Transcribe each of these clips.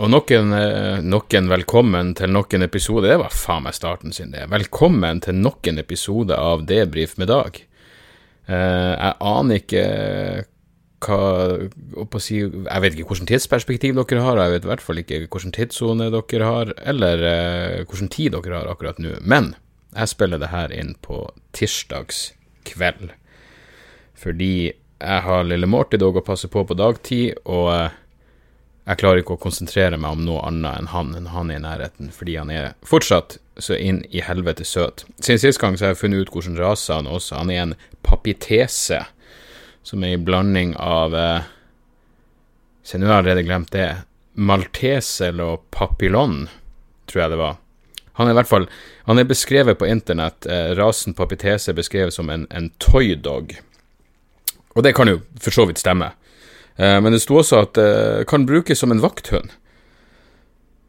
Og nok en, eh, nok en velkommen til nok en episode. Det var faen meg starten sin, det. Velkommen til nok en episode av Debrif med Dag. Eh, jeg aner ikke hva å si, Jeg vet ikke hvilket tidsperspektiv dere har, jeg vet i hvert fall ikke hvilken tidssone dere har, eller hvilken tid dere har akkurat nå. Men jeg spiller det her inn på tirsdags kveld. Fordi jeg har lille Morty dog å passe på på dagtid, og jeg klarer ikke å konsentrere meg om noe annet enn han enn han i nærheten, fordi han er fortsatt så inn i helvete søt. Siden sist gang så har jeg funnet ut hvilken rase han også Han er en papitese, som er en blanding av eh, Se, nå har jeg allerede glemt det. Maltesel og papillon, tror jeg det var. Han er i hvert fall Han er beskrevet på internett, eh, rasen papitese beskrevet som en, en toydog. Og det kan jo for så vidt stemme. Eh, men det sto også at det eh, kan brukes som en vakthund.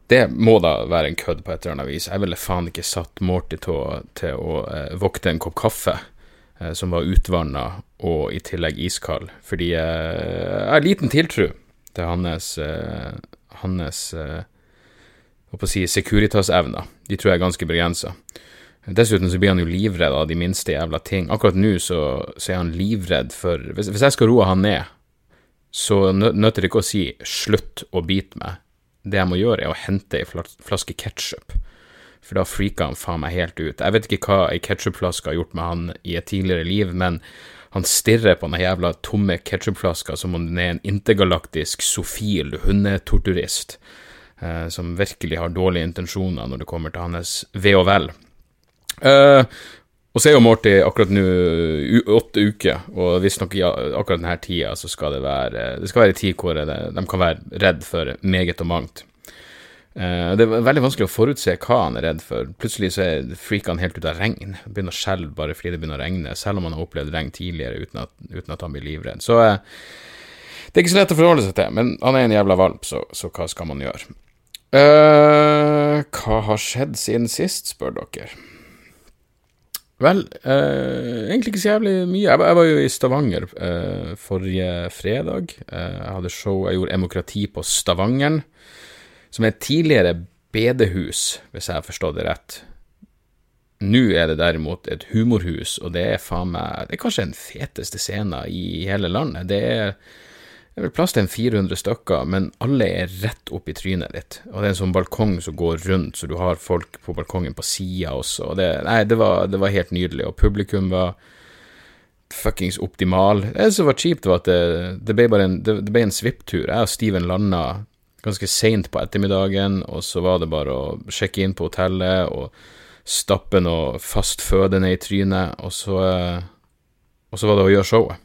Det må da være en kødd på et eller annet vis. Jeg ville faen ikke satt Morty til å, til å eh, vokte en kopp kaffe eh, som var utvanna og i tillegg iskald, fordi eh, jeg har liten tiltro til hans, eh, hans å si Securitas-evner. De tror jeg er ganske begrensa. Dessuten så blir han jo livredd av de minste jævla ting. Akkurat nå så, så er han livredd for hvis, hvis jeg skal roe han ned, så nøtter det ikke å si 'slutt å bite meg'. Det jeg må gjøre, er å hente ei flaske ketsjup, for da freaker han faen meg helt ut. Jeg vet ikke hva ei ketsjupflaske har gjort med han i et tidligere liv, men han stirrer på den jævla tomme ketsjupflaska som om den er en intergalaktisk sofil hundetorturist, eh, som virkelig har dårlige intensjoner når det kommer til hans ve og vel. Uh, og så er jo Morty akkurat nå åtte uker, og visstnok akkurat denne tida så skal det være Det skal være en tid hvor de kan være redd for meget og mangt. Uh, det er veldig vanskelig å forutse hva han er redd for. Plutselig så freaker han helt ut av regn. Begynner å skjelve bare fordi det begynner å regne, selv om han har opplevd regn tidligere uten at, uten at han blir livredd. Så uh, det er ikke så lett å forholde seg til, men han er en jævla valp, så, så hva skal man gjøre? Uh, hva har skjedd siden sist, spør dere? Vel, eh, egentlig ikke så jævlig mye. Jeg, jeg var jo i Stavanger eh, forrige fredag. Eh, jeg hadde show, jeg gjorde Emokrati på Stavangeren, som er et tidligere bedehus, hvis jeg har forstått det rett. Nå er det derimot et humorhus, og det er faen meg Det er kanskje den feteste scenen i hele landet. Det er det er vel plass til en 400 stykker, men alle er rett opp i trynet ditt. Og det er en sånn balkong som går rundt, så du har folk på balkongen på sida også. Og det, nei, det var, det var, helt nydelig, og publikum var fuckings optimal. Det som var kjipt, var at det, det ble bare en, det, ble en svipptur. Jeg og Steven landa ganske seint på ettermiddagen, og så var det bare å sjekke inn på hotellet og stappe noe fast føde ned i trynet, og så, og så var det å gjøre showet.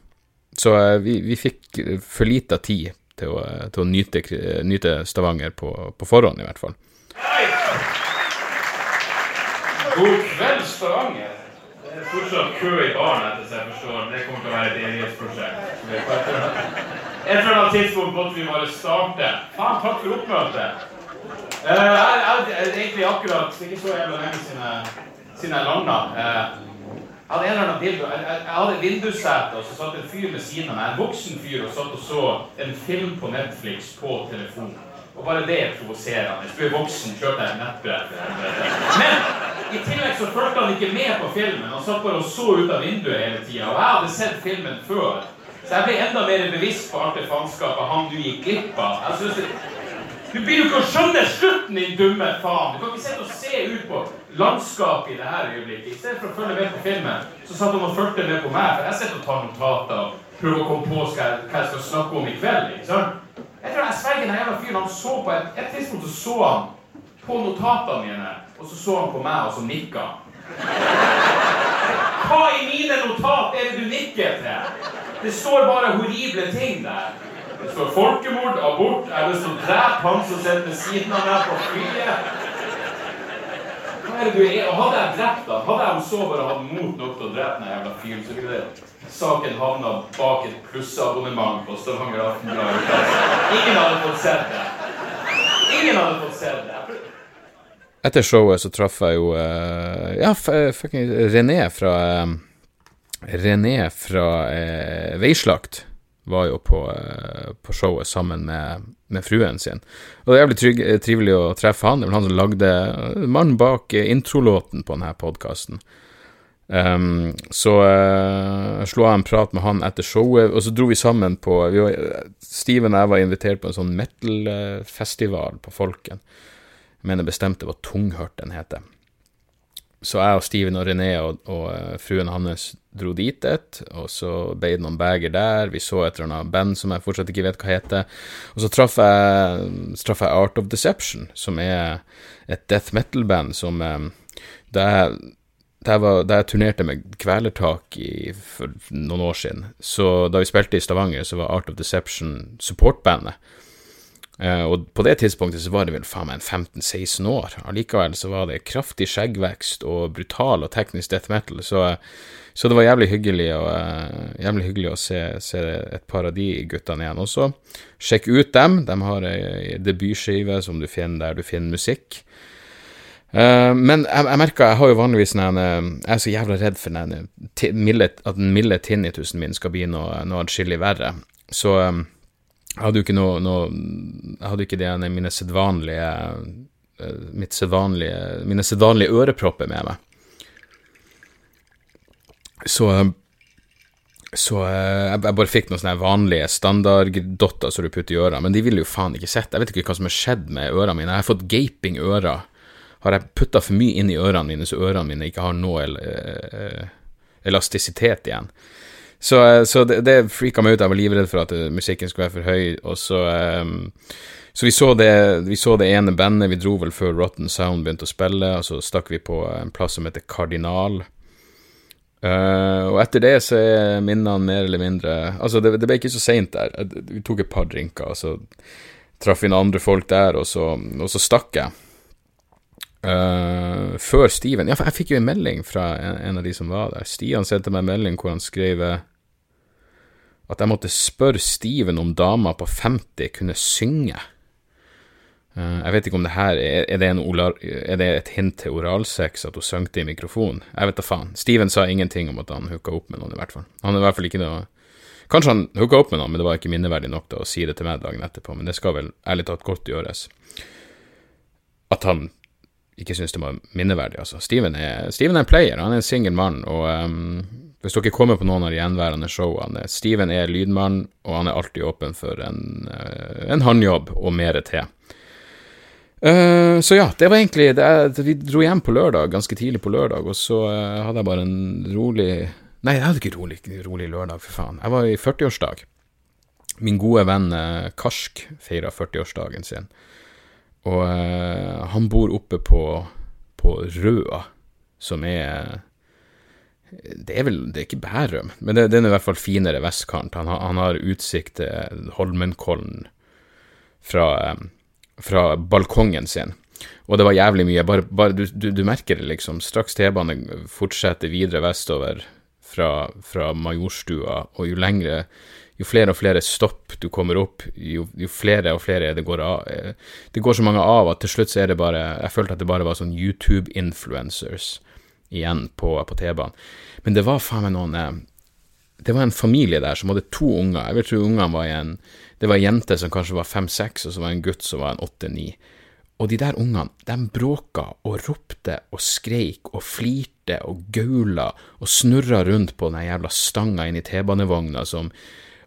Så eh, vi, vi fikk for lita tid til å, til å nyte, nyte, Stavanger på, på, forhånd, i hvert fall. God kveld, Stavanger. Det er fortsatt kø i baren, etter jeg forstår. Det kommer til å være et evighetsprosjekt. Et eller annet tidspunkt måtte vi bare starte. Faen, takk for oppmøtet. Jeg, jeg, egentlig akkurat er ikke så jævla lenge siden jeg landa. Jeg hadde en eller annen dildo. Jeg, jeg, jeg hadde vindussete, og så satt en fyr ved siden av meg. En voksen fyr og satt og så en film på Netflix på telefon. Og bare det er provoserende. Du er voksen, kjørte jeg nettbrett. Men i tillegg så fulgte han ikke med på filmen. Han satt bare og så ut av vinduet hele tida. Og jeg hadde sett filmen før. Så jeg ble enda mer bevisst på alt det faenskapet han du gikk glipp av. Jeg synes det du blir jo ikke å skjønne slutten, din dumme faen! Du kan ikke sitte og se ut på landskapet i det her øyeblikket. I stedet for å følge med på filmen, så satt han og fulgte med på meg. For jeg sitter og tar notater og prøver å komme på hva jeg skal snakke om i kveld. ikke sant? Jeg tror jeg sverger den jævla fyren han så på et, et tidspunkt så så han på notatene mine, og så så han på meg, og så nikka Hva i mine notat er det du nikker til? Det står bare horrible ting der. Det står folkemord, abort, jeg har lyst til å drepe han som sitter ved siden av meg på flyet. Er det du er? Og hadde jeg drept han, hadde jeg så bare hatt mot nok til å drepe den jævla fyren, så ville saken havna bak et plussabonnement på Stavanger Aftenblad. Ingen hadde fått sett det. Ingen hadde fått sett det. Etter showet så traff jeg jo uh, Ja, fucking René fra uh, René fra uh, Veislakt var jo på, uh, på showet sammen med, med, fruen sin. Og det er jævlig trygg, trivelig å treffe han. Det var han som lagde mannen bak introlåten på denne podkasten. Um, så uh, slo jeg en prat med han etter showet, og så dro vi sammen på vi var, Steven og jeg var invitert på en sånn metal-festival på Folken. Jeg mener bestemt det var Tunghørt den heter. Så jeg og Steven og René og, og uh, fruen hans dro dit et, og så ble noen bager der. Vi så et eller annet band som jeg fortsatt ikke vet hva heter. Og så traff jeg, traff jeg Art of Deception, som er et death metal-band som er da jeg, jeg turnerte med Kvelertak i, for noen år siden, så da vi spilte i Stavanger, så var Art of Deception supportbandet. Uh, og på det tidspunktet så var det vel faen meg 15-16 år. Allikevel så var det kraftig skjeggvekst og brutal og teknisk death metal, så, så det var jævlig hyggelig, og, uh, jævlig hyggelig å se, se, et par av de guttene igjen også. Sjekk ut dem. De har ei debutskive som du finner der du finner musikk. Uh, men jeg, jeg merker, jeg har jo vanligvis en, eh, Jeg er så jævla redd for den, at den milde tinnitusen min skal bli noe, noe atskillig verre. Så um, jeg hadde jo ikke noe, noe Jeg hadde ikke det, mine sedvanlige mitt sedvanlige, mine sedvanlige ørepropper med meg. Så så jeg, jeg bare fikk noen sånne vanlige standarddotter som du putter i ørene, men de ville jo faen ikke sett. Jeg vet ikke hva som har skjedd med ørene mine. Jeg har fått gaping ører har jeg putta for mye inn i ørene mine, så ørene mine ikke har noe el elastisitet igjen. Så, eh, så det, det freaka meg ut. Jeg var livredd for at eh, musikken skulle være for høy, og så um, så vi så, det, vi så, det, ene bandet, vi dro vel før Rotten Sound begynte å spille, og så stakk vi på en plass som heter Kardinal. Uh, og etter det så er minnene mer eller mindre Altså, det, det ble ikke så seint der. Vi tok et par drinker, og så traff vi noen andre folk der, og så, og så stakk jeg. Uh, før Steven Ja, for jeg fikk jo en melding fra en, en, av de som var der. Stian sendte meg en melding hvor han skrev eh, at jeg måtte spørre Steven om dama på 50 kunne synge. Uh, jeg vet ikke om det her er, er, det oral, er, det et hint til oralsex at hun sang i mikrofonen? Jeg vet da faen. Steven sa ingenting om at han hooka opp med noen, i hvert fall. Han er i hvert fall ikke noe Kanskje han hooka opp med noen, men det var ikke minneverdig nok til å si det til meg dagen etterpå. Men det skal vel ærlig talt godt gjøres. At han ikke syns det var minneverdig, altså. Steven er, Steven er en player, han er en singel mann, og um, hvis dere kommer på noen av de gjenværende showene Steven er lydmann, og han er alltid åpen for en, uh, en håndjobb og mer til. Uh, så ja, det var egentlig det Vi dro hjem på lørdag, ganske tidlig på lørdag, og så uh, hadde jeg bare en rolig Nei, jeg hadde ikke rolig, rolig lørdag, for faen. Jeg var i 40-årsdag. Min gode venn Karsk feira 40-årsdagen sin. Og uh, han bor oppe på, på Røa, som er Det er vel Det er ikke Bærum, men det, den er i hvert fall finere vestkant. Han, han har utsikt til Holmenkollen fra, um, fra balkongen sin. Og det var jævlig mye. Bare, bare du, du, du, merker det, liksom. Straks T-banen fortsetter videre vestover fra, fra Majorstua, og jo lengre jo flere og flere stopp du kommer opp, jo, jo, flere og flere det går av eh, Det går så mange av at til slutt så er det bare Jeg følte at det bare var sånn YouTube-influencers igjen på, på T-banen. Men det var faen meg noen eh, Det var en familie der som hadde to unger. Jeg vil tro ungene var i en Det var ei jente som kanskje var fem-seks, og så var det en gutt som var en åtte-ni. Og de der ungene, de bråka og ropte og skreik og flirte og gaula og snurra rundt på den jævla stanga inn i T-banevogna som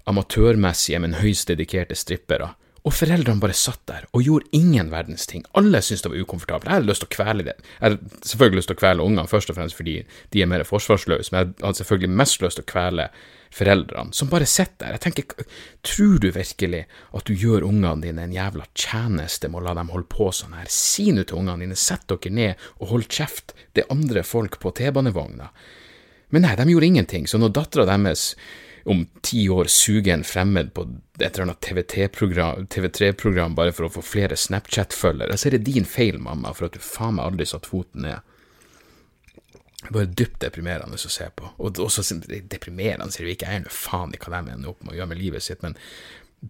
amatørmessige, men høyst dedikerte strippere. Og foreldrene bare satt der og gjorde ingen verdens ting. Alle syntes det var ukomfortabelt. Jeg hadde lyst til å kvele det. Jeg hadde selvfølgelig lyst til å kvele ungene, først og fremst fordi de er mer forsvarsløse, men jeg hadde selvfølgelig mest lyst til å kvele foreldrene, som bare sitter der. Jeg tenker, tror du virkelig at du gjør ungene dine en jævla tjeneste med å la dem holde på sånn her? Si nå til ungene dine, sett dere ned og hold kjeft, det er andre folk på T-banevogna. Men nei, de gjorde ingenting, så når dattera deres om ti år suge en fremmed på et eller annet TV3-program TV bare for å få flere Snapchat-følgere, så er det din feil, mamma, for at du faen meg aldri satt foten ned. Bare dypt deprimerende å se på. Og også deprimerende sier vi ikke, jeg er nå faen i hva de ender opp med å gjøre med livet sitt, men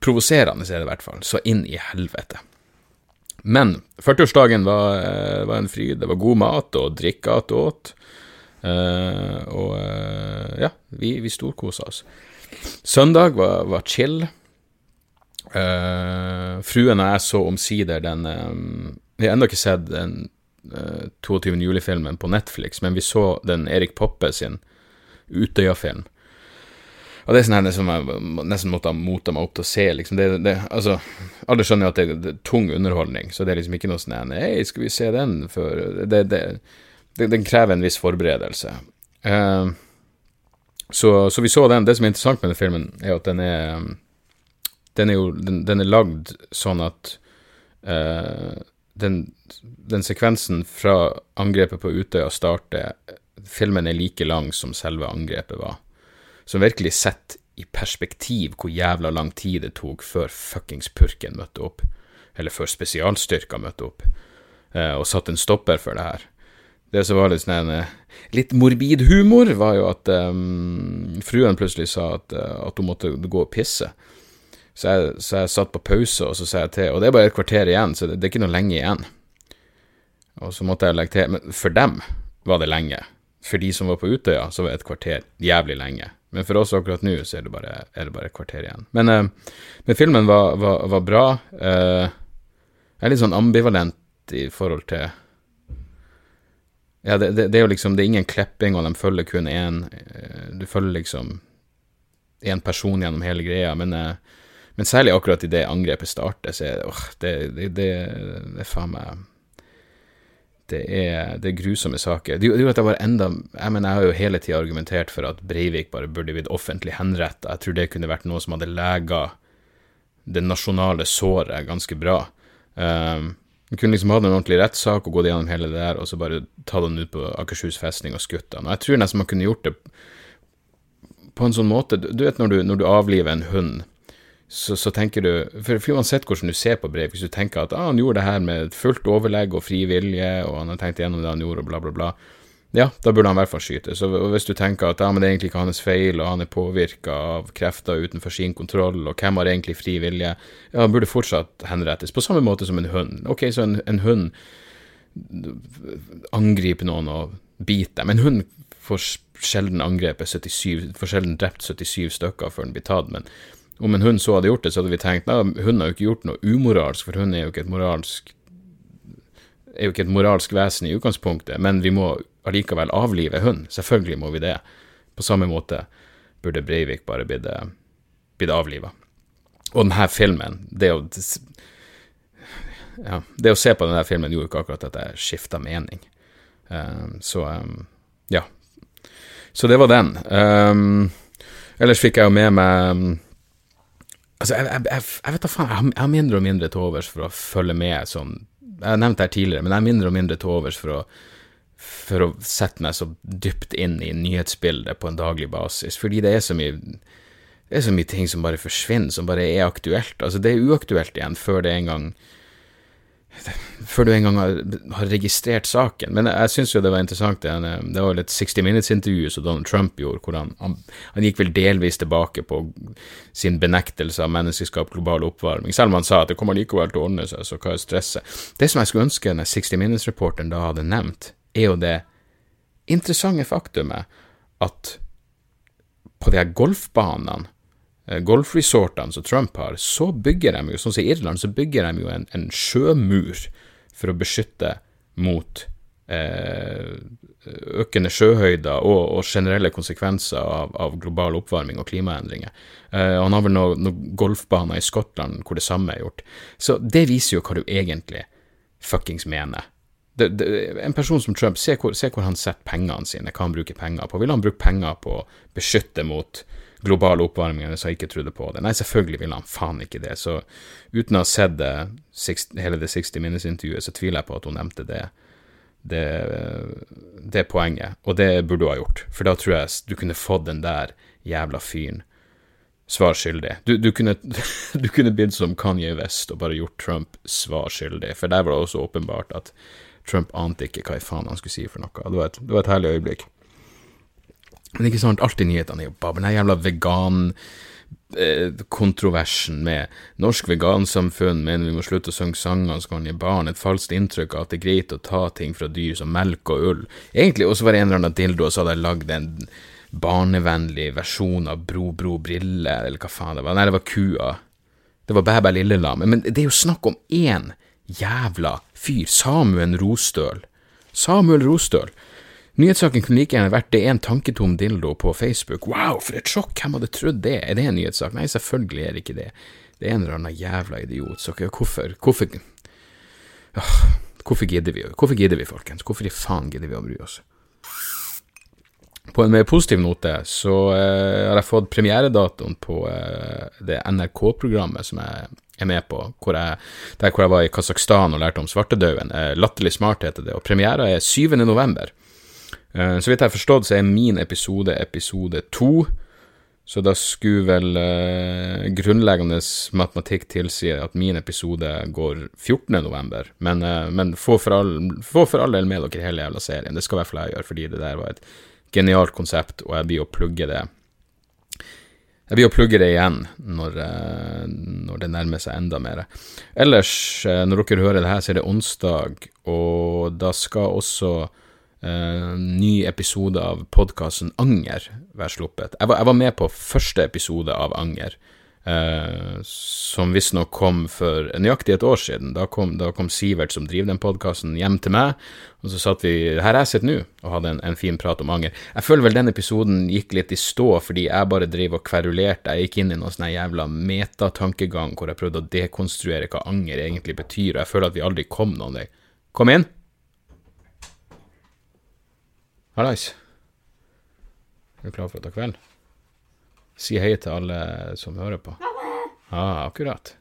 provoserende er det i hvert fall. Så inn i helvete. Men 40-årsdagen var, eh, var, en fryd. Det var god mat og drikke attåt. Uh, og uh, ja, vi, vi storkosa oss. Søndag var, var chill. Uh, fruen og jeg så omsider den um, Vi har ennå ikke sett den uh, 22. juli-filmen på Netflix, men vi så den Erik Poppe sin Utøya-film. Og det er sånn som jeg nesten måtte ha mota meg opp til å se. liksom, det, det, altså, Alle skjønner jo at det, det, er tung underholdning, så det er liksom ikke noe sånn Hei, skal vi se den? For det, det, den krever en viss forberedelse. Uh, så, så, vi så den. Det som er interessant med den filmen, er at den er Den er jo den, den er lagd sånn at uh, den, den, sekvensen fra angrepet på Utøya starter Filmen er like lang som selve angrepet var som virkelig setter i perspektiv hvor jævla lang tid det tok før fuckings purken møtte opp, eller før spesialstyrka møtte opp, eh, og satte en stopper for det her. Det som var litt sånn eh, litt morbid humor, var jo at um, fruen plutselig sa at, uh, at, hun måtte gå og pisse. Så jeg, så jeg, satt på pause, og så sa jeg til Og det er bare et kvarter igjen, så det, det er ikke noe lenge igjen. Og så måtte jeg legge til Men for dem var det lenge. For de som var på Utøya, så var et kvarter jævlig lenge. Men for oss akkurat nå så er det bare, er det bare et kvarter igjen. Men, uh, men filmen var, var, var bra. Uh, jeg er litt sånn ambivalent i forhold til Ja, det, det, det, er jo liksom Det er ingen klipping, og de følger kun én. Uh, du følger liksom én person gjennom hele greia, men, men særlig akkurat idet angrepet starter, så er det, det, det, det er faen meg det er, det er, grusomme saker. Det, det, det var enda, jeg, mener, jeg har jo hele tida argumentert for at Breivik bare burde blitt offentlig henretta. Jeg tror det kunne vært noe som hadde lega det nasjonale såret ganske bra. Um, man kunne liksom hatt en ordentlig rettssak og gått gjennom hele det der, og så bare tatt han ut på Akershus festning og skutt han. Og jeg tror nesten man kunne gjort det på en sånn måte Du vet når du, når du avliver en hund så, så, tenker du for, for, uansett hvordan du ser på brev, hvis du tenker at ah, han gjorde det her med fullt overlegg og fri vilje, og han har tenkt gjennom det han gjorde, og bla, bla, bla, ja, da burde han i hvert fall skytes. Og hvis du tenker at ja, men det er egentlig ikke hans feil, og han er påvirka av krefter utenfor sin kontroll, og hvem har egentlig fri vilje, ja, han burde fortsatt henrettes, på samme måte som en hund. Ok, så en, en hund angriper noen og biter dem. En hund får sjelden angrepet 77, får sjelden drept 77 stykker før den blir tatt, men om en hund så hadde gjort det, så hadde vi tenkt at hunden har jo ikke gjort noe umoralsk, for hun er jo ikke et moralsk er jo ikke et moralsk vesen i utgangspunktet, men vi må allikevel avlive hund. Selvfølgelig må vi det. På samme måte burde Breivik bare blitt, blitt avliva. Og denne filmen, det å ja, det å se på denne filmen gjorde ikke akkurat at jeg skifta mening. Um, så um, ja. Så det var den. Ellers fikk jeg jo med meg Altså, jeg, jeg, jeg, vet da faen, jeg har mindre og mindre til overs for å følge med sånn Jeg har nevnt det her tidligere, men jeg har mindre og mindre til overs for å, for å sette meg så dypt inn i nyhetsbildet på en daglig basis, fordi det er så mye det er så mye ting som bare forsvinner, som bare er aktuelt. Altså, det er uaktuelt igjen før det en gang før du en gang har, har registrert saken. Men jeg syns jo det var interessant, det, det var vel et 60 Minutes-intervju som Donald Trump gjorde, hvor han, han, han, gikk vel delvis tilbake på sin benektelse av menneskeskap, global oppvarming, selv om han sa at det kommer likevel til å ordne seg, så hva er stresset? Det som jeg skulle ønske denne 60 Minutes-reporteren da hadde nevnt, er jo det interessante faktumet at på de her golfbanene Eh, golfresortene som Trump har, så bygger de jo, sånn som i Irland, så bygger de jo en, en sjømur for å beskytte mot eh, økende sjøhøyder og, og, generelle konsekvenser av, av, global oppvarming og klimaendringer. Eh, han har vel noen noe golfbaner i Skottland hvor det samme er gjort. Så det viser jo hva du egentlig fuckings mener. Det, det, en person som Trump, se hvor, se hvor han setter pengene sine, hva han bruker penger på. Vil han bruke penger på å beskytte mot global oppvarming hvis han ikke trodde på det. Nei, selvfølgelig ville han faen ikke det. Så uten å ha sett det, hele det 60 Minutes-intervjuet, så tviler jeg på at hun nevnte det, det, det poenget. Og det burde hun ha gjort, for da tror jeg du kunne fått den der jævla fyren svar skyldig. Du, du, kunne, du kunne blitt som Kanye West og bare gjort Trump svar skyldig, for der var det også åpenbart at Trump ante ikke hva i faen han skulle si for noe. Det var et, det var et herlig øyeblikk. Men ikke sant, alltid nyhetene er jo bare den jævla vegan kontroversen med norsk vegansamfunn mener vi må slutte å synge sanger som kan gi barn et falskt inntrykk av at det er greit å ta ting fra dyr som melk og ull. Egentlig, også var det en eller annen dildo, og så hadde jeg lagd en barnevennlig versjon av Bro, bro, brille, eller hva faen det var. Nei, det var kua. Det var Bæ, bæ, lillelam. Men det er jo snakk om én jævla fyr. Samuel Rostøl. Samuel Rostøl. Nyhetssaken kunne like gjerne vært 'det en tanketom dildo' på Facebook. Wow, for et sjokk! Hvem hadde trodd det? Er det en nyhetssak? Nei, selvfølgelig er det ikke det. Det er en eller annen jævla idiot. Så hvorfor Hvorfor Hvorfor gidder vi? Hvorfor gidder vi, folkens? Hvorfor i faen gidder vi å bry oss? På en mer positiv note så uh, har jeg fått premieredatoen på uh, det NRK-programmet som jeg er med på, hvor jeg, der hvor jeg var i Kasakhstan og lærte om svartedauden. Uh, Latterlig smart heter det, og premiera er 7. november. Uh, så vidt jeg har forstått, så er min episode episode to. Så da skulle vel eh, grunnleggende matematikk tilsi at min episode går 14. november. Men, eh, men få, for all, få for all del med dere hele jævla serien. Det skal i hvert fall jeg gjøre, fordi det der var et genialt konsept, og jeg blir å plugge det jeg blir å plugge det igjen når, når, det nærmer seg enda mer. Ellers, når dere hører det her, så er det onsdag, og da skal også eh, ny episode av podkasten Anger være sluppet. Jeg var, jeg var, med på første episode av Anger, uh, som visstnok kom for nøyaktig et år siden. Da kom, da kom Sivert, som driver den podkasten, hjem til meg, og så satt vi her jeg sitter nå, og hadde en, en, fin prat om anger. Jeg føler vel den episoden gikk litt i stå, fordi jeg bare driver og kverulerte. Jeg gikk inn i noen sånn jævla metatankegang hvor jeg prøvde å dekonstruere hva anger egentlig betyr, og jeg føler at vi aldri kom noen vei. Kom inn! Hallais. Er du klar for å ta kveld? Si hei til alle som hører på. Ah, akkurat.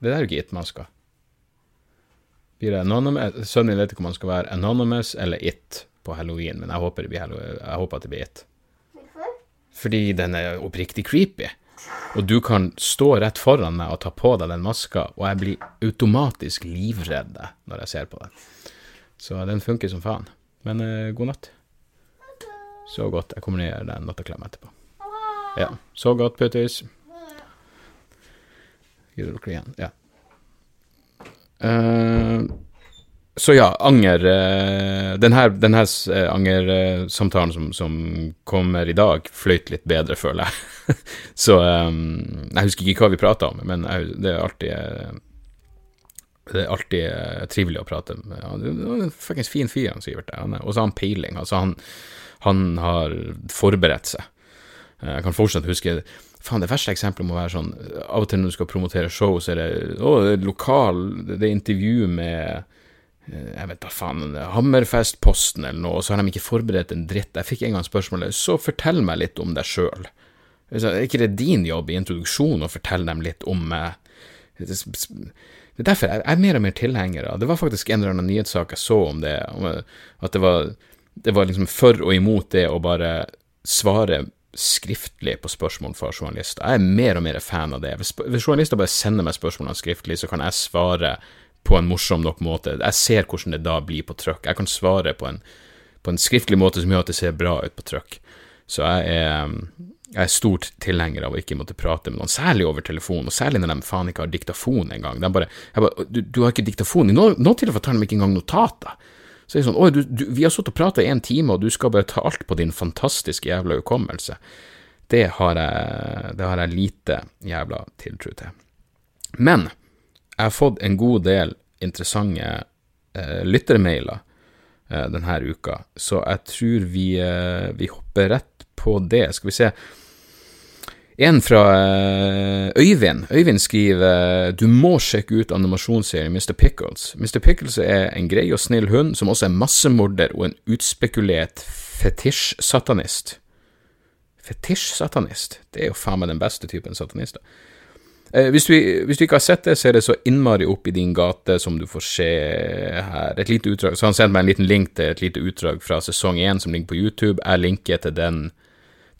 Det der er jo ikke it-maska. Blir det anonymous? Sønnen min vet ikke om han skal være anonymous eller it på halloween, men jeg håper, blir, jeg håper at det blir it. Fordi den er oppriktig creepy. Og du kan stå rett foran meg og ta på deg den maska, og jeg blir automatisk livredd når jeg ser på den. Så den funker som faen. Men uh, god natt. Så godt. Jeg kommer ned og gir deg en natteklem etterpå. Ja. Så godt, Puttis. Gir dere igjen? Ja. Uh, så ja, anger uh, Den her, den her uh, angersamtalen som, som, kommer i dag, fløyt litt bedre, føler jeg. så um, Jeg husker ikke hva vi prata om, men jeg, det er alltid det er alltid trivelig å prate med. Det er en fuckings fin fyr, han Sivert. Og så har han peiling. Altså, han han har forberedt seg. Jeg kan fortsatt huske Faen, det verste eksempelet må være sånn Av og til når du skal promotere show, så er det Å, det er lokal Det er intervju med eh, jeg vet da faen, Hammerfestposten eller noe, og så har de ikke forberedt en dritt. Jeg fikk en gang spørsmålet så fortell meg litt om deg sjøl. Er ikke det din jobb i introduksjonen å fortelle dem litt om meg? Det er derfor jeg er mer og mer tilhenger av Det var faktisk en eller annen nyhetssak jeg så om det, at det var det var liksom for og imot det å bare svare skriftlig på spørsmål fra journalister. Jeg er mer og mer fan av det. Hvis, hvis journalister bare sender meg spørsmålene skriftlig, så kan jeg svare på en morsom nok måte. Jeg ser hvordan det da blir på trykk. Jeg kan svare på en, på en skriftlig måte som gjør at det ser bra ut på trykk. Så jeg er, jeg er stort tilhenger av å ikke måtte prate med noen, særlig over telefon, og særlig når de faen ikke har diktafon engang. Bare, bare, du, du, har ikke diktafon. I noen, noen tilfeller tar de ikke engang notater. Så er det sånn Oi, du, du, vi har sittet og prata i en time, og du skal bare ta alt på din fantastiske jævla hukommelse. Det har jeg, det har jeg lite jævla tiltro til. Men jeg har fått en god del interessante eh, lyttermailer eh, denne uka, så jeg tror vi, eh, vi hopper rett på det. Skal vi se. En fra eh, Øyvind. Øyvind skriver du må sjekke ut animasjonsserien Mr. Pickles. Mr. Pickles er en grei og snill hund som også er massemorder og en utspekulert fetisj-satanist. Fetisj-satanist? Det er jo faen meg den beste typen satanister. Eh, hvis, du, hvis, du, ikke har sett det, så er det så innmari opp i din gate som du får se her. Et lite utdrag, Så han sendte meg en liten link til et lite utdrag fra sesong én som ligger på YouTube. Jeg linker til den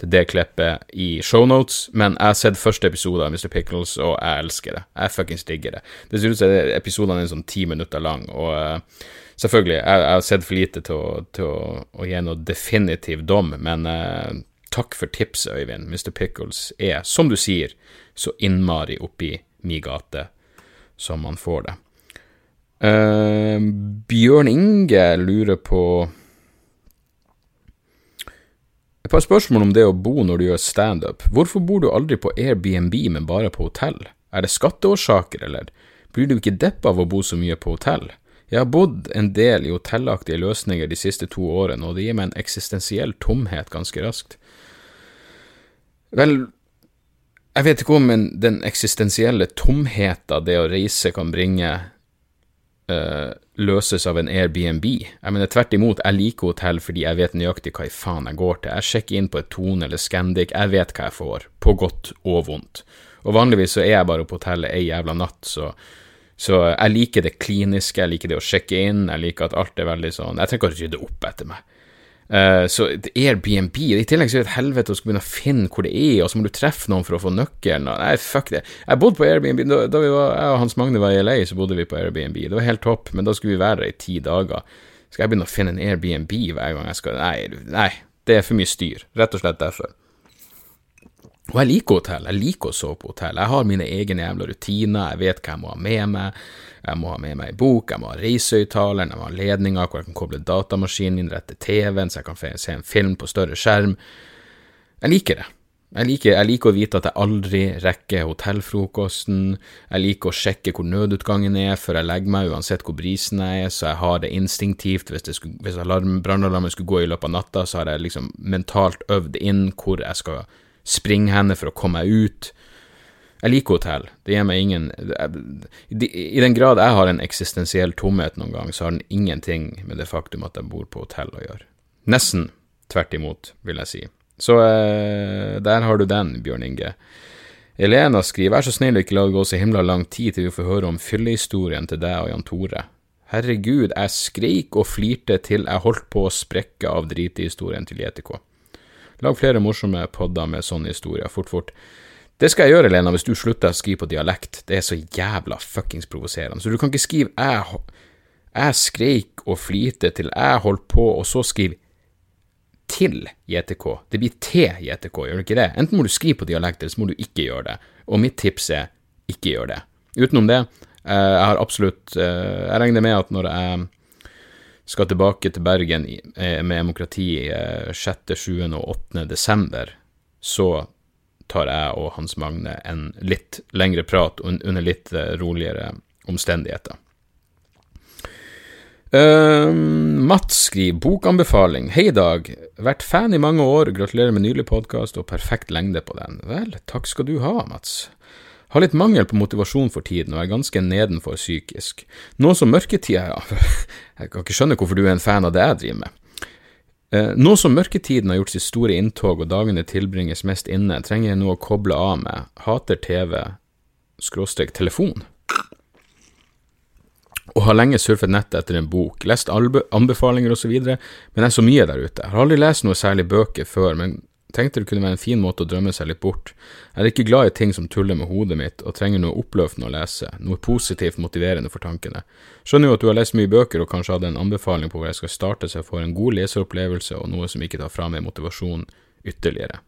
til det klippet i shownotes, men jeg har sett første episode av Mr. Pickles, og jeg elsker det. Jeg fuckings digger det. Det ser ut som episodene er sånn ti minutter lang, og uh, selvfølgelig, jeg, jeg, har sett for lite til å, til å, å gi noe definitiv dom, men uh, takk for tipset, Øyvind. Mr. Pickles er, som du sier, så innmari oppi mi gate som man får det. Uh, Bjørn Inge lurer på Et par spørsmål om det å bo når du gjør standup. Hvorfor bor du aldri på Airbnb, men bare på hotell? Er det skatteårsaker, eller? Blir du ikke deppa av å bo så mye på hotell? Jeg har bodd en del i hotellaktige løsninger de siste to årene, og det gir meg en eksistensiell tomhet ganske raskt. Vel, jeg vet ikke om den eksistensielle tomheta det å reise kan bringe, uh, løses av en Airbnb. Jeg mener tvert imot, jeg liker hotell fordi jeg vet nøyaktig hva i faen jeg går til. Jeg sjekker inn på et Tone eller Scandic, jeg vet hva jeg får, på godt og vondt. Og vanligvis så er jeg bare på hotellet ei jævla natt, så så jeg liker det kliniske, jeg liker det å sjekke inn, jeg liker at alt er veldig sånn Jeg trenger ikke å rydde opp etter meg. Uh, så Airbnb I tillegg så er det et helvete å skulle begynne å finne hvor det er, og så må du treffe noen for å få nøkkelen. Nei, fuck det. Jeg bodde på Airbnb da, da vi var, jeg og Hans Magne var i LA, så bodde vi på Airbnb. Det var helt topp, men da skulle vi være der i ti dager. Skal jeg begynne å finne en Airbnb hver gang jeg skal Nei, nei, det er for mye styr. Rett og slett derfor. Og jeg liker hotell, jeg liker å sove på hotell. Jeg har mine egne jævla rutiner, jeg vet hva jeg må ha med meg. Jeg må ha med meg ei bok, jeg må ha reisehøyttaleren, jeg må ha ledninger hvor jeg kan koble datamaskinen inn rett til TV-en, så jeg kan se en film på større skjerm. Jeg liker det. Jeg liker, jeg liker, å vite at jeg aldri rekker hotellfrokosten. Jeg liker å sjekke hvor nødutgangen er før jeg legger meg, uansett hvor brisen jeg er, så jeg har det instinktivt. Hvis, hvis brannalarmen skulle gå i løpet av natta, så har jeg liksom mentalt øvd inn hvor jeg skal springe henne for å komme meg ut. Jeg liker hotell. Det gir meg ingen I den grad jeg har en eksistensiell tomhet noen gang, så har den ingenting med det faktum at jeg bor på hotell å gjøre. Nesten tvert imot, vil jeg si. Så eh, der har du den, Bjørn Inge. Elena skriver vær så snill ikke la det gå så himla lang tid til vi får høre om fyllehistorien til deg og Jan Tore. Herregud, jeg skreik og flirte til jeg holdt på å sprekke av dritehistorien til JTK. Lag flere morsomme podder med sånne historier, fort, fort. Det skal jeg gjøre, Lena, hvis du slutter å skrive på dialekt. Det er så jævla fuckings provoserende. Så du kan ikke skrive 'jeg, jeg skreik og flirte til jeg holdt på', og så skrive 'til JTK'. Det blir til JTK, gjør det ikke det? Enten må du skrive på dialekt, eller så må du ikke gjøre det. Og mitt tips er ikke gjør det. Utenom det, eh, jeg har absolutt eh, Jeg regner med at når jeg skal tilbake til Bergen eh, med demokrati 6., 7. og 8. desember, så tar jeg og Hans Magne en litt lengre prat under litt eh, roligere omstendigheter. Uh, Mats skriver bokanbefaling. Hei, Dag. Vært fan i mange år. Gratulerer med nylig podkast og perfekt lengde på den. Vel, takk skal du ha, Mats. Har litt mangel på motivasjon for tiden og er ganske nedenfor psykisk. Nå som mørketida ja, Jeg kan ikke skjønne hvorfor du er en fan av det jeg driver med. Eh, nå som mørketiden har gjort sitt store inntog og dagene tilbringes mest inne, trenger jeg noe å koble av med. Hater TV skråstrek telefon. Og har lenge surfet nettet etter en bok, lest anbefalinger osv., men er så mye der ute. Jeg har aldri lest noe særlig bøker før, men tenkte det kunne være en fin måte å drømme seg litt bort. Jeg er ikke glad i ting som tuller med hodet mitt, og trenger noe oppløftende å lese, noe positivt motiverende for tankene. Skjønner jo at du har lest mye bøker og kanskje hadde en anbefaling på hvor jeg skal starte så jeg får en god leseropplevelse og noe som ikke tar fra meg motivasjon ytterligere.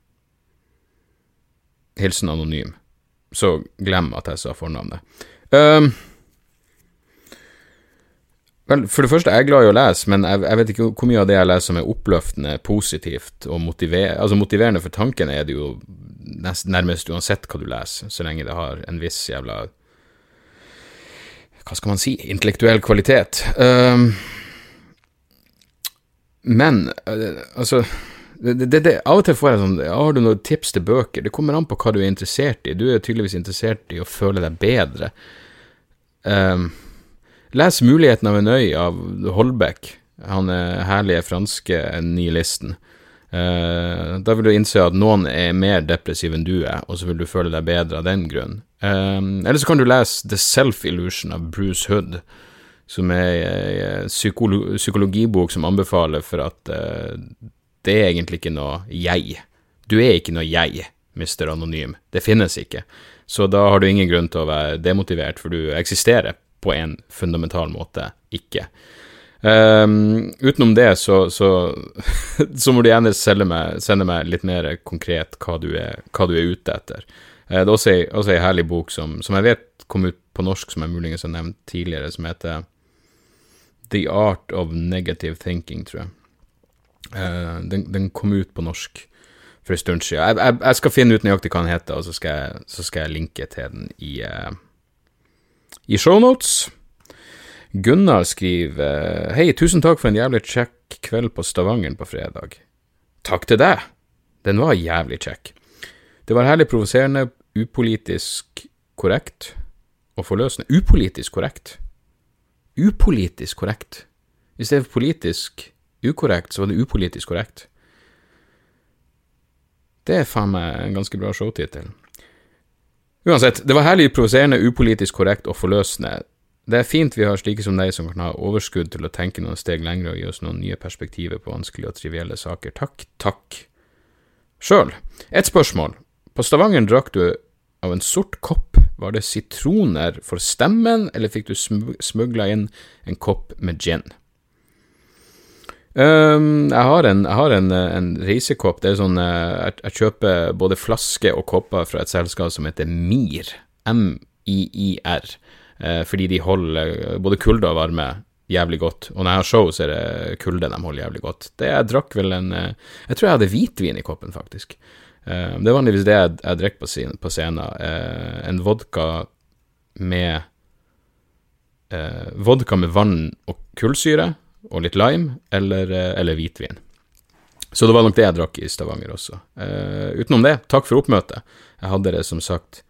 Hilsen anonym. Så glem at jeg sa fornavnet. Um, Vel, For det første, jeg er glad i å lese, men jeg, jeg, vet ikke hvor mye av det jeg leser som er oppløftende, positivt og motiver, altså motiverende for tanken, er det jo nest, nærmest uansett hva du leser, så lenge det har en viss jævla Hva skal man si intellektuell kvalitet. Um, men uh, altså det, det, det, Av og til får jeg sånn Har du noen tips til bøker? Det kommer an på hva du er interessert i. Du er tydeligvis interessert i å føle deg bedre. Um, Les 'Muligheten av en øy' av Holbeck, han er herlige franske nihilisten. Uh, da vil du innse at noen er mer depressiv enn du er, og så vil du føle deg bedre av den grunn. Uh, eller så kan du lese 'The Self-Illusion' av Bruce Hood, som er en psykolo psykologibok som anbefaler for at uh, det er egentlig ikke noe jeg. Du er ikke noe jeg, Mr. Anonym. Det finnes ikke. Så da har du ingen grunn til å være demotivert, for du eksisterer på en fundamental måte ikke. Um, utenom det, så, så, så, må du gjerne meg, sende meg litt mer konkret hva du er, hva du er ute etter. Uh, det er også ei, også ei herlig bok som, som, jeg vet kom ut på norsk, som jeg muligens har nevnt tidligere, som heter The Art of Negative Thinking, tror jeg. Uh, den, den, kom ut på norsk for en stund siden. Jeg, jeg, jeg, skal finne ut nøyaktig hva den heter, og så skal jeg, så skal jeg linke til den i, uh, i shownotes. Gunnar skriver Hei, tusen takk for en jævlig kjekk kveld på Stavangeren på fredag. Takk til deg. Den var jævlig kjekk. Det var herlig provoserende, upolitisk korrekt og forløsende. Upolitisk korrekt. Upolitisk korrekt. I stedet for politisk ukorrekt, så var det upolitisk korrekt. Det er faen meg en ganske bra showtittel. Uansett, det var herlig provoserende, upolitisk korrekt og forløsende. Det er fint vi har slike som deg som kan ha overskudd til å tenke noen steg lenger og gi oss noen nye perspektiver på vanskelige og trivielle saker. Takk, takk. Sjøl, et spørsmål. På Stavanger drakk du av en sort kopp. Var det sitroner for stemmen, eller fikk du smugla inn en kopp med gin? Um, jeg har, en, jeg har en, en, reisekopp. Det er sånn eh, jeg, jeg, kjøper både flaske og kopper fra et selskap som heter MIR. M-I-I-R. Uh, fordi de holder eh, både kulde og varme jævlig godt. Og når jeg har show, så er det kulde de holder jævlig godt. Det Jeg drakk vel en Jeg tror jeg hadde hvitvin i koppen, faktisk. Uh, det er vanligvis det jeg, jeg drikker på, på scenen. Uh, en vodka med Vodka med vann og kullsyre og litt lime, eller, eh, eller, hvitvin. Så det var nok det jeg drakk i Stavanger også. Uh, utenom det, takk for oppmøtet. Jeg hadde det som sagt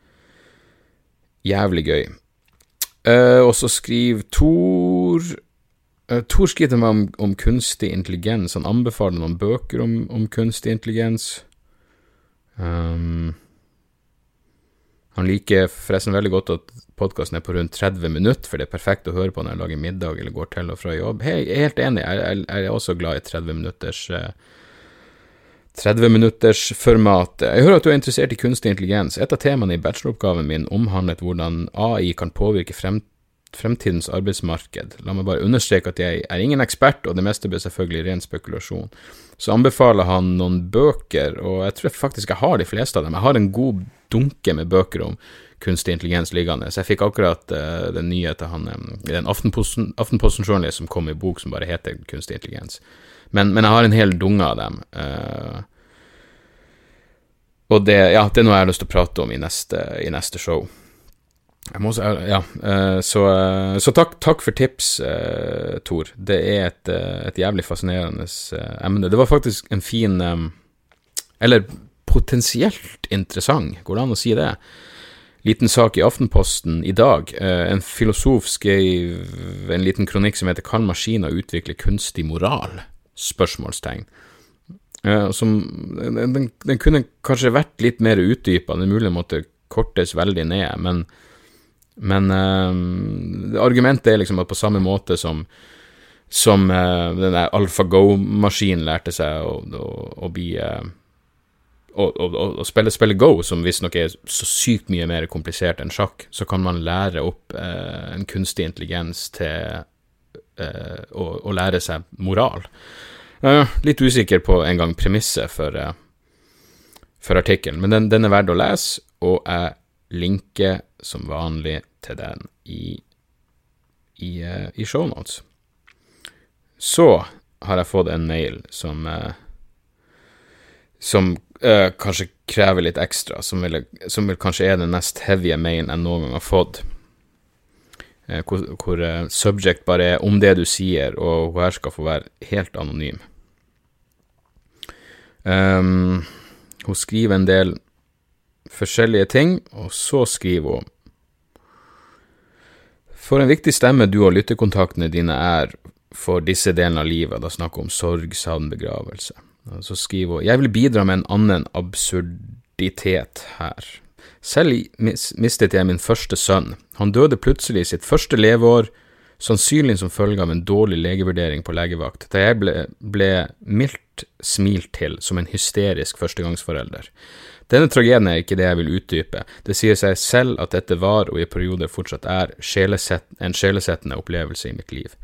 jævlig gøy. Uh, og så skriver Tor uh, Tor skriver til meg om, om, kunstig intelligens. Han anbefaler noen bøker om, om kunstig intelligens. Um, han liker forresten veldig godt at podkasten er på rundt 30 minutter, for det er perfekt å høre på når jeg lager middag eller går til og fra jobb. Hei, jeg er helt enig, jeg, er også glad i 30 minutters 30 eh. Jeg hører at du er interessert i kunstig intelligens. Et av temaene i bacheloroppgaven min omhandlet hvordan AI kan påvirke frem, fremtidens arbeidsmarked. La meg bare understreke at jeg er ingen ekspert, og det meste blir selvfølgelig ren spekulasjon. Så anbefaler han noen bøker, og jeg tror faktisk jeg har de fleste av dem. Jeg har en god dunke med bøker om kunstig intelligens liggende. Så jeg fikk akkurat uh, den nye til han um, den Aftenposten-journalist som kom i bok som bare heter Kunstig intelligens. Men, men jeg har en hel dunge av dem. Uh, og det, ja, det er noe jeg har lyst til å prate om i neste, i neste show. Også, ja, så, så takk, takk, for tips, Tor. Det er et, et jævlig fascinerende emne. Det var faktisk en fin Eller potensielt interessant, går det an å si det? Liten sak i Aftenposten i dag. Eh, en filosof skrev en liten kronikk som heter 'Kan maskiner utvikle kunstig moral?' spørsmålstegn. Eh, som, den, den, kunne kanskje vært litt mer utdypa, det er mulig den måtte kortes veldig ned, men, men uh, argumentet er liksom at på samme måte som som uh, den der AlphaGo-maskinen lærte seg å, å, å bli uh, å, spille, spillet Go, som visstnok er så sykt mye mer komplisert enn sjakk, så kan man lære opp eh, en kunstig intelligens til eh, å, å, lære seg moral. Eh, litt usikker på en gang premisset for, eh, for artikkelen, men den, den, er verdt å lese, og jeg linker som vanlig til den i, i, eh, i shownotes. Så har jeg fått en mail som eh, som uh, kanskje krever litt ekstra, som, vil, som vil kanskje er den mest heavy mailen jeg noen gang har fått. Uh, hvor, hvor uh, subject bare er om det du sier, og hun her skal få være helt anonym. Um, hun skriver en del forskjellige ting, og så skriver hun For en viktig stemme du og lyttekontaktene dine er for disse delene av livet, da snakker hun om sorg, savn, begravelse. Så skriver hun Jeg vil bidra med en annen absurditet her. Selv mistet jeg min første sønn. Han døde plutselig i sitt første leveår, sannsynlig som følge av en dårlig legevurdering på legevakt, da jeg ble, ble mildt smilt til som en hysterisk førstegangsforelder. Denne tragedien er ikke det jeg vil utdype, det sier seg selv at dette var, og i perioder fortsatt er, en sjelesettende opplevelse i mitt liv.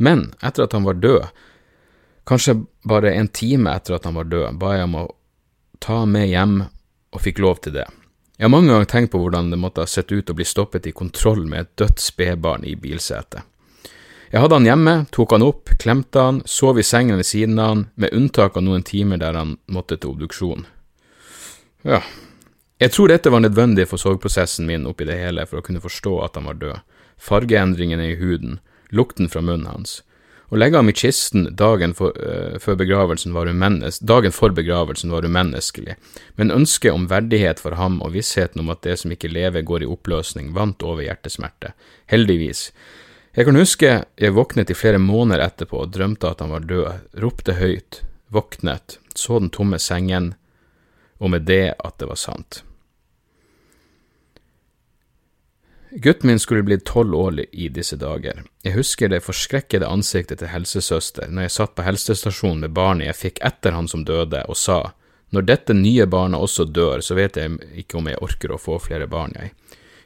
Men etter at han var død, Kanskje bare en time etter at han var død, ba jeg om å ta med hjem, og fikk lov til det. Jeg har mange ganger tenkt på hvordan det måtte ha sett ut å bli stoppet i kontroll med et dødt spedbarn i bilsetet. Jeg hadde han hjemme, tok han opp, klemte han, sov i sengen ved siden av han, med unntak av noen timer der han måtte til obduksjon. Ja, jeg tror dette var nødvendig for sorgprosessen min oppi det hele for å kunne forstå at han var død, fargeendringene i huden, lukten fra munnen hans. Å legge ham i kisten dagen for, uh, for begravelsen var dagen for begravelsen var umenneskelig, men ønsket om verdighet for ham og vissheten om at det som ikke lever går i oppløsning, vant over hjertesmerte. Heldigvis. Jeg kan huske jeg våknet i flere måneder etterpå og drømte at han var død, ropte høyt, våknet, så den tomme sengen, og med det at det var sant. Gutten min skulle blitt tolv år i disse dager. Jeg husker det forskrekkede ansiktet til helsesøster når jeg satt på helsestasjonen med barnet jeg fikk etter han som døde, og sa, når dette nye barnet også dør, så vet jeg ikke om jeg orker å få flere barn, jeg.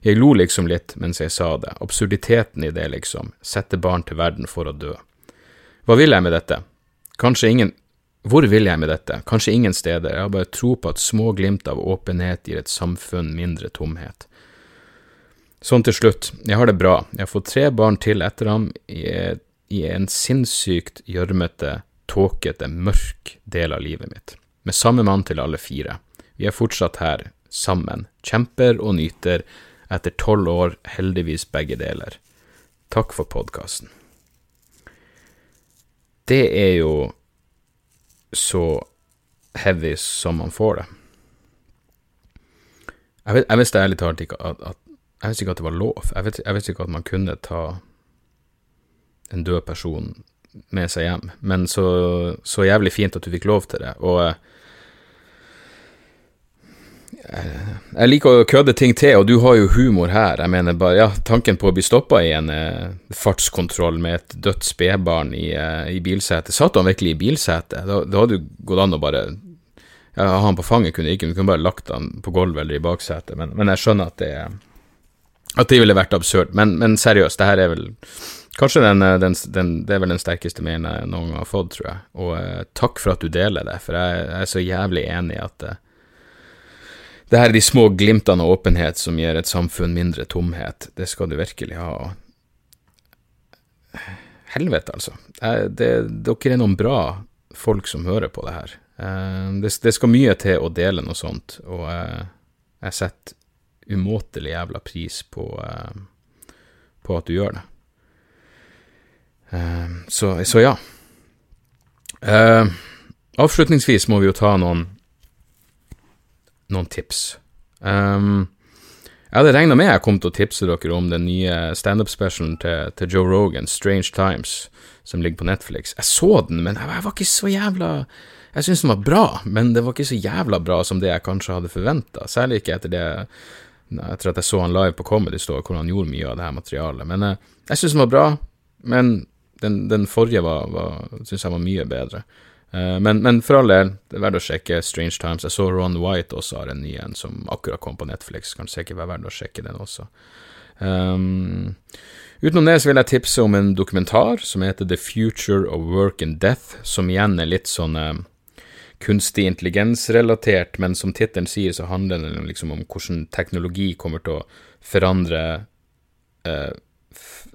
Jeg lo liksom litt mens jeg sa det, absurditeten i det, liksom, sette barn til verden for å dø. Hva vil jeg med dette? Kanskje ingen… Hvor vil jeg med dette? Kanskje ingen steder, jeg har bare tro på at små glimt av åpenhet gir et samfunn mindre tomhet. Sånn til slutt, jeg har det bra, jeg har fått tre barn til etter ham i, en sinnssykt gjørmete, tåkete, mørk del av livet mitt, med samme mann til alle fire. Vi er fortsatt her, sammen, kjemper og nyter, etter tolv år heldigvis begge deler. Takk for podkasten. Det er jo så heavy som man får det. Jeg, vet, jeg visste ærlig talt ikke at, at, Jeg visste ikke at det var lov. Jeg, vet, jeg visste ikke at man kunne ta en død person med seg hjem, men så, så jævlig fint at du fikk lov til det. Og jeg liker å kødde ting til, og du har jo humor her. Jeg mener bare, ja, Tanken på å bli stoppa i en eh, fartskontroll med et dødt spedbarn i, eh, i bilsetet Satt han virkelig i bilsetet? Da, da hadde det gått an å bare ja, Ha han på fanget kunne ikke, du kunne bare lagt han på gulvet eller i baksetet, men, men, jeg skjønner at det at det ville vært absurd. Men, men seriøst, det her er vel Kanskje den, eh, den, den, det er vel den sterkeste mailen jeg noen gang har fått, tror jeg. Og eh, takk for at du deler det, for jeg, jeg er så jævlig enig i at eh, det her er de små glimtene av åpenhet som gir et samfunn mindre tomhet. Det skal du virkelig ha. Helvete, altså. Det, dere er noen bra folk som hører på det her. Eh, det, det skal mye til å dele noe sånt, og eh, jeg setter umåtelig jævla pris på, eh, på at du gjør det. Så, så ja. Avslutningsvis må vi jo ta noen noen tips. Jeg hadde regna med jeg kom til å tipse dere om den nye standup-specialen til, til, Joe Rogan, Strange Times, som ligger på Netflix. Jeg så den, men jeg, var ikke så jævla Jeg syntes den var bra, men det var ikke så jævla bra som det jeg kanskje hadde forventa. Særlig ikke etter det etter at jeg så han live på Comedy Store, hvor han gjorde mye av det her materialet. Men uh, jeg syns den var bra, men den, den forrige var, var syns jeg var mye bedre. Eh, men, men, for all del, det er verdt å sjekke Strange Times. Jeg så Ron White også har en ny en som akkurat kom på Netflix. Kan sikkert være verdt å sjekke den også. Um, utenom det så vil jeg tipse om en dokumentar som heter The Future of Work and Death, som igjen er litt sånn kunstig intelligens-relatert, men som tittelen sier, så handler det liksom om hvordan teknologi kommer til å forandre uh,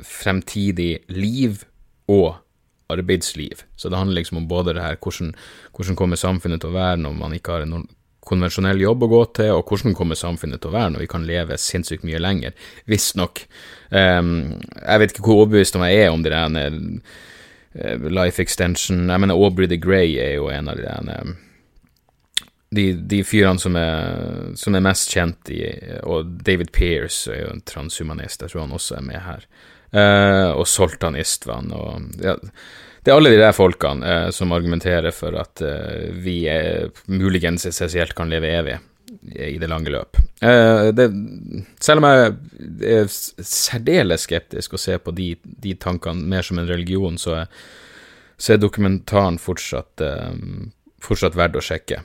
fremtidig liv og arbeidsliv. Så det handler liksom om både det her hvordan, hvordan kommer samfunnet til å være når man ikke har en konvensjonell jobb å gå til, og hvordan kommer samfunnet til å være når vi kan leve sinnssykt mye lenger. Visstnok. Um, jeg vet ikke hvor overbevist jeg er om det der life extension Jeg mener Aubrey the Grey er jo en av de der um, de, de fyrene som er, som er, mest kjent i Og David Pearce er jo en transhumanist, jeg tror han også er med her. Uh, og Soltan Istvan og ja, Det er alle de der folkene uh, som argumenterer for at uh, vi er, muligens essensielt kan leve evig i det lange løp. Det, selv om jeg er særdeles skeptisk og ser på de, de, tankene mer som en religion, så er, så er dokumentaren fortsatt, fortsatt verdt å sjekke.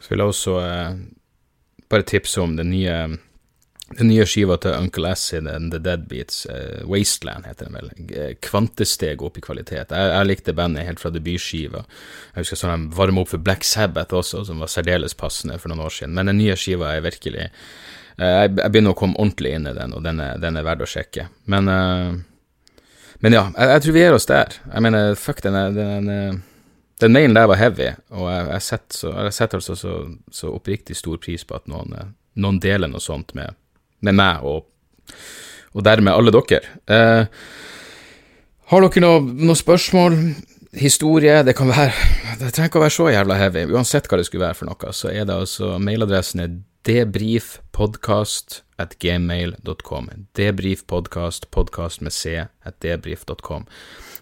så vil jeg også bare tipse om den nye den nye skiva til Uncle Acid and The Deadbeats, uh, Wasteland heter den vel, eh, kvantesteg opp i kvalitet. Jeg, jeg likte bandet helt fra debutskiva. Jeg husker sånn de varma opp for Black Sabbath også, som var særdeles passende for noen år siden. Men den nye skiva er virkelig jeg, jeg, begynner å komme ordentlig inn i den, og den er, den er verdt å sjekke. Men, men ja, jeg, jeg, tror vi gir oss der. Jeg mener, fuck, den, den, den mailen der var heavy, og jeg, jeg setter, setter altså så, så, oppriktig stor pris på at noen, noen deler noe sånt med, med meg, og, og dermed alle dere. Eh, har dere noen noe spørsmål? Historie? Det kan være Det trenger ikke å være så jævla heavy. Uansett hva det skulle være for noe, så er det altså Mailadressen er debrifpodkast at gmail.com. Debrifpodkast, podkast med c, at debrif.com.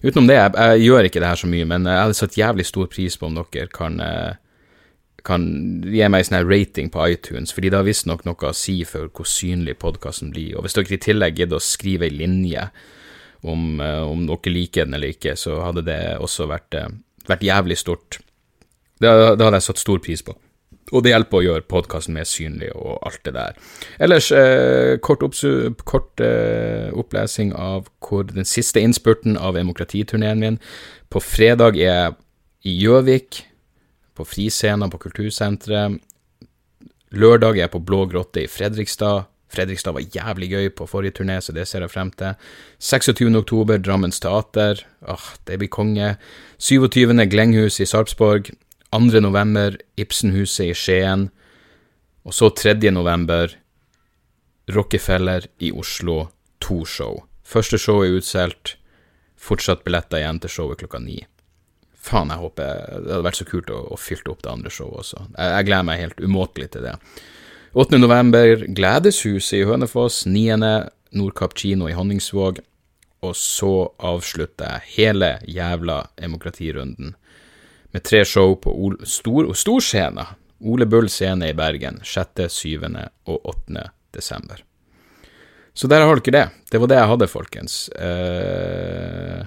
Utenom det, jeg, jeg, gjør ikke det her så mye, men jeg hadde satt jævlig stor pris på om dere kan eh, kan gi meg en sånn rating på iTunes, fordi det har visstnok noe å si for hvor synlig podkasten blir. Og hvis dere i tillegg gidder å skrive ei linje om, eh, om dere liker den eller ikke, så hadde det også vært, eh, vært jævlig stort. Det, det, hadde jeg satt stor pris på. Og det hjelper å gjøre podkasten mer synlig og alt det der. Ellers, eh, kort, kort eh, opplesing av hvor den siste innspurten av demokratiturneen min. På fredag er jeg i Gjøvik, på friscenen på Kultursenteret. Lørdag er jeg på Blå grotte i Fredrikstad. Fredrikstad var jævlig gøy på forrige turné, så det ser jeg frem til. 26. oktober, Drammens Teater. Åh, det blir konge. 27. Glenghus i Sarpsborg. 2. november, Ibsenhuset i Skien. Og så 3. november, Rockefeller i Oslo. To show. Første show er utsolgt. Fortsatt billetter igjen til showet klokka ni. Faen, jeg håper Det hadde vært så kult å, å fylle opp det andre showet også. Jeg, jeg gleder meg helt umåtelig til det. 8. november, Gledeshuset i Hønefoss. 9. Nordkapp kino i Honningsvåg. Og så avslutter jeg hele jævla demokratirunden med tre show på Ol stor, Storscena. Ole Bull scene i Bergen 6., 7. og 8. desember. Så der har dere det. Det var det jeg hadde, folkens. Uh,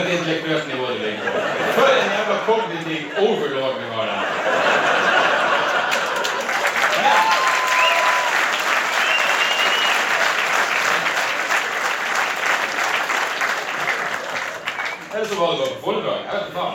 et intellektuelt nivå du ligger på. For en jævla kognitiv overlord vi har der. Eller så var det bare foredrag. Jeg vet faen.